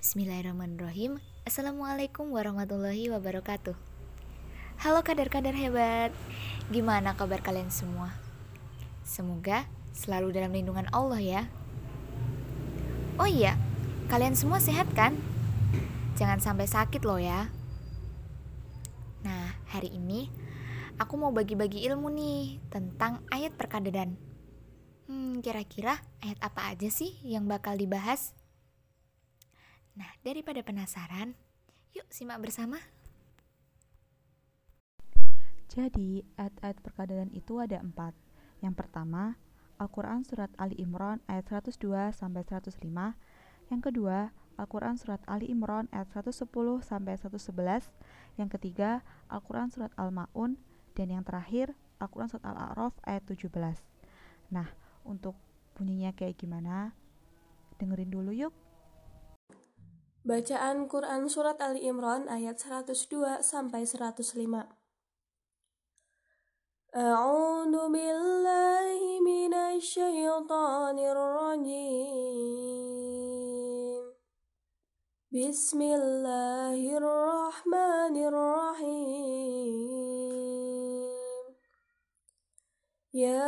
Bismillahirrahmanirrahim Assalamualaikum warahmatullahi wabarakatuh Halo kader-kader hebat Gimana kabar kalian semua? Semoga selalu dalam lindungan Allah ya Oh iya, kalian semua sehat kan? Jangan sampai sakit loh ya Nah, hari ini aku mau bagi-bagi ilmu nih tentang ayat perkaderan Hmm, kira-kira ayat apa aja sih yang bakal dibahas? Nah, daripada penasaran, yuk simak bersama. Jadi, ayat-ayat perkaderan itu ada empat. Yang pertama, Al-Quran Surat Ali Imran ayat 102 sampai 105. Yang kedua, Al-Quran Surat Ali Imran ayat 110 sampai 111. Yang ketiga, Al-Quran Surat Al-Ma'un. Dan yang terakhir, Al-Quran Surat Al-A'raf ayat 17. Nah, untuk bunyinya kayak gimana? Dengerin dulu yuk. Bacaan Quran Surat Ali Imran ayat 102 sampai 105. A'udzu billahi minasyaitonir rajim. Bismillahirrahmanirrahim. Ya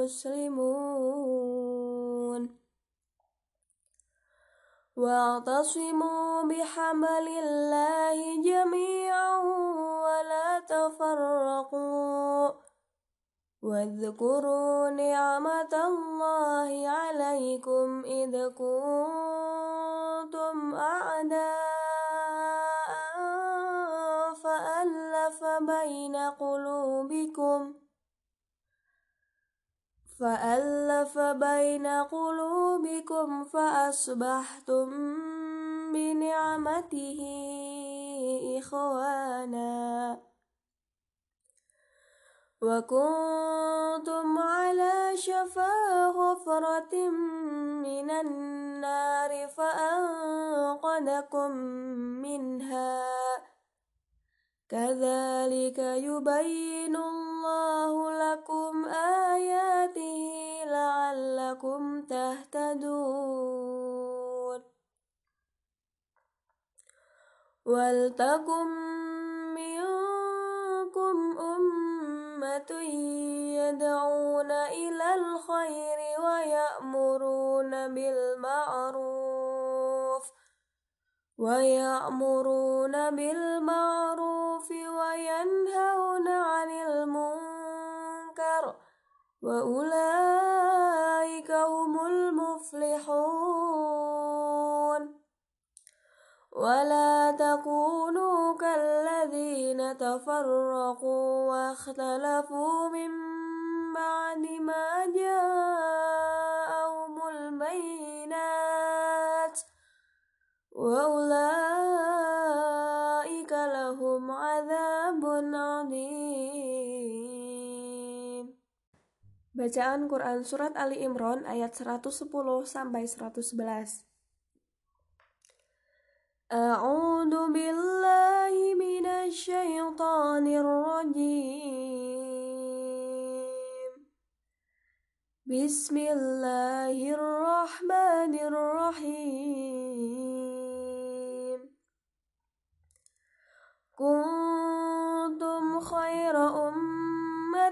مسلمون واعتصموا بحبل الله جميعا ولا تفرقوا. واذكروا نعمة الله عليكم إذ كنتم أعداء فألف بين قلوبكم فألف بين قلوبكم فأصبحتم بنعمته إخوانا. وكنتم على شفا حفرة من النار فأنقذكم منها. كذلك يبين الله لكم آياته لعلكم تهتدون. ولتكن منكم أمة يدعون إلى الخير ويأمرون بالمعروف. ويأمرون بالمعروف وينهون عن المنكر. وأولئك المفلحون ولا تكونوا كالذين تفرقوا واختلفوا من بعد ما جاءهم البينات. وأولئك Bacaan Quran Surat Ali Imran ayat 110 sampai 111. A'udzu billahi minasyaitonir rajim. Bismillahirrahmanirrahim. Kun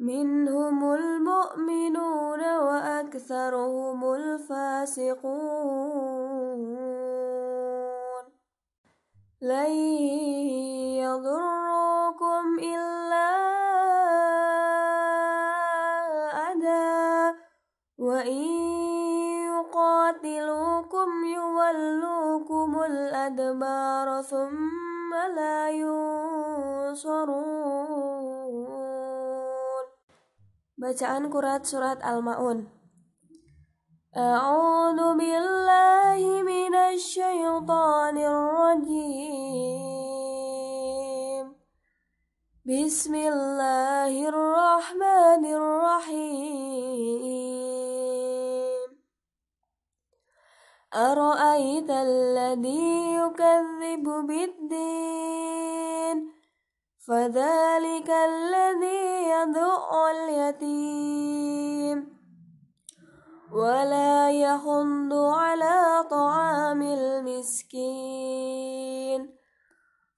منهم المؤمنون وأكثرهم الفاسقون. لن يضركم إلا أذى وإن يقاتلوكم يولوكم الأدبار ثم لا ينصرون. Bacaan Kurat Surat Al-Ma'un. A'udhu billahi minasyaitanir rajim Bismillahirrahmanirrahim. Ara'aita alladhi yukadhibu biddin? فذلك الذي يدعو اليتيم. ولا يحض على طعام المسكين.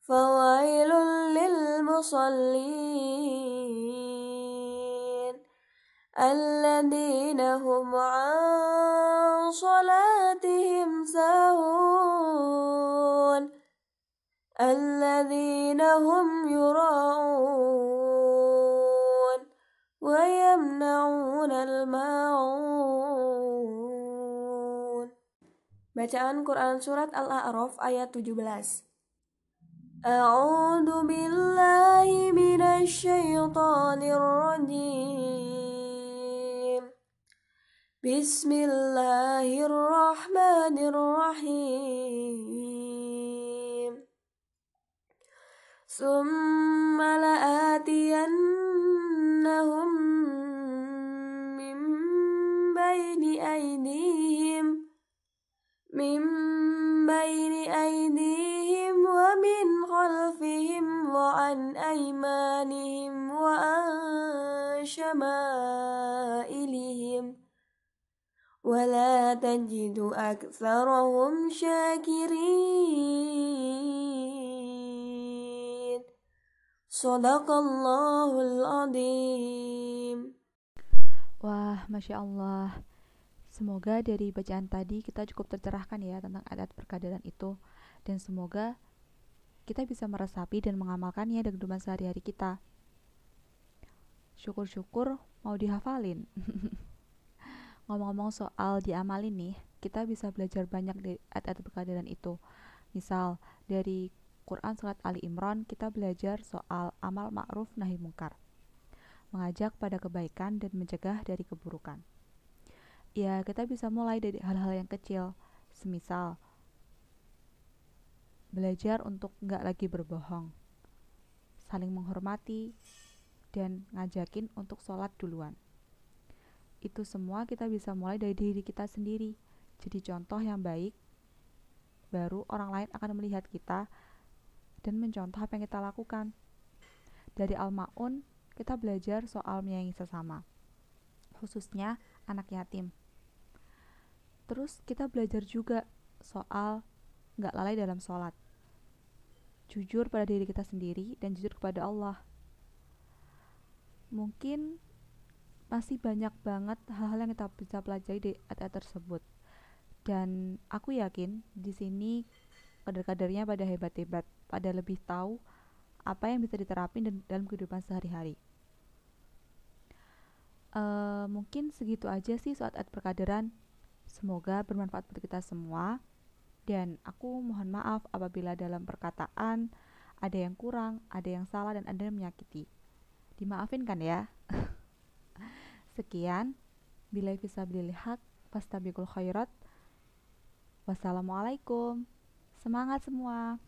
فويل للمصلين الذين هم عن صلاتهم ساهون. الذين هم يراءون ويمنعون الماعون. Bacaan Quran Surat Al-A'raf ayat 17 أعوذ بالله من الشيطان الرجيم بسم الله الرحمن الرحيم ثم لآتينهم من بين أيديهم من بين أيديهم ومن خلفهم وعن أيمانهم وعن شمائلهم. ولا تجد أكثرهم شاكرين. Sadaqallahul adim. Wah, Masya Allah. Semoga dari bacaan tadi kita cukup tercerahkan ya tentang adat perkadaran itu. Dan semoga kita bisa meresapi dan mengamalkannya dalam kehidupan sehari-hari kita. Syukur-syukur mau dihafalin. Ngomong-ngomong soal diamalin nih, kita bisa belajar banyak dari adat perkadaran itu. Misal, dari Quran Surat Ali Imran, kita belajar soal amal ma'ruf nahi mungkar mengajak pada kebaikan dan mencegah dari keburukan. Ya, kita bisa mulai dari hal-hal yang kecil, semisal belajar untuk nggak lagi berbohong, saling menghormati, dan ngajakin untuk sholat duluan. Itu semua kita bisa mulai dari diri kita sendiri, jadi contoh yang baik, baru orang lain akan melihat kita dan mencontoh apa yang kita lakukan. Dari Al-Ma'un, kita belajar soal menyayangi sesama, khususnya anak yatim. Terus kita belajar juga soal nggak lalai dalam sholat, jujur pada diri kita sendiri dan jujur kepada Allah. Mungkin masih banyak banget hal-hal yang kita bisa pelajari di ayat tersebut. Dan aku yakin di sini kader-kadernya pada hebat-hebat, pada lebih tahu apa yang bisa diterapin dalam kehidupan sehari-hari. Uh, mungkin segitu aja sih soal ad perkaderan. Semoga bermanfaat untuk kita semua. Dan aku mohon maaf apabila dalam perkataan ada yang kurang, ada yang salah, dan ada yang menyakiti. Dimaafin kan ya? Sekian. Bila bisa beli hak, pastabikul khairat. Wassalamualaikum. Semangat semua.